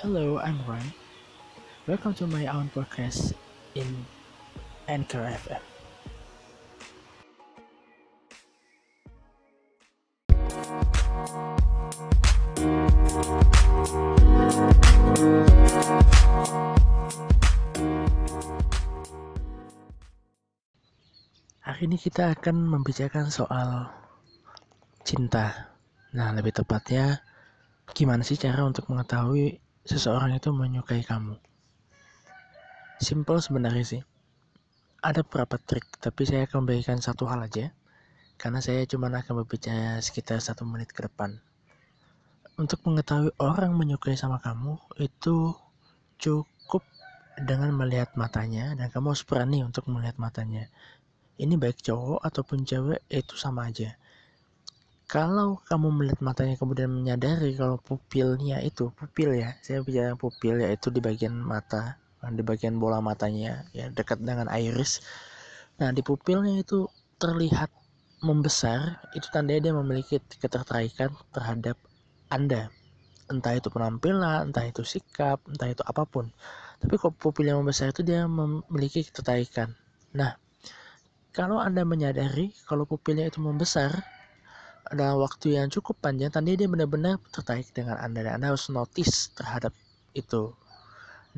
Hello, I'm Ron. Welcome to my own podcast in Anchor FM. Hari ini kita akan membicarakan soal cinta. Nah, lebih tepatnya gimana sih cara untuk mengetahui seseorang itu menyukai kamu? Simple sebenarnya sih. Ada beberapa trik, tapi saya akan memberikan satu hal aja. Karena saya cuma akan berbicara sekitar satu menit ke depan. Untuk mengetahui orang menyukai sama kamu, itu cukup dengan melihat matanya dan kamu harus berani untuk melihat matanya ini baik cowok ataupun cewek itu sama aja kalau kamu melihat matanya kemudian menyadari kalau pupilnya itu pupil ya saya bicara pupil yaitu di bagian mata di bagian bola matanya ya dekat dengan iris. Nah di pupilnya itu terlihat membesar itu tandanya dia memiliki ketertarikan terhadap anda. Entah itu penampilan entah itu sikap entah itu apa pun. Tapi kalau pupil yang membesar itu dia memiliki ketertarikan. Nah kalau Anda menyadari kalau pupilnya itu membesar dalam waktu yang cukup panjang, tadi dia benar-benar tertarik dengan Anda dan Anda harus notice terhadap itu.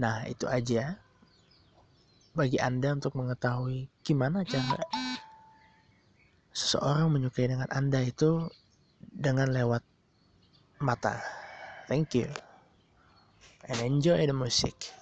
Nah, itu aja bagi Anda untuk mengetahui gimana cara seseorang menyukai dengan Anda itu dengan lewat mata. Thank you. And enjoy the music.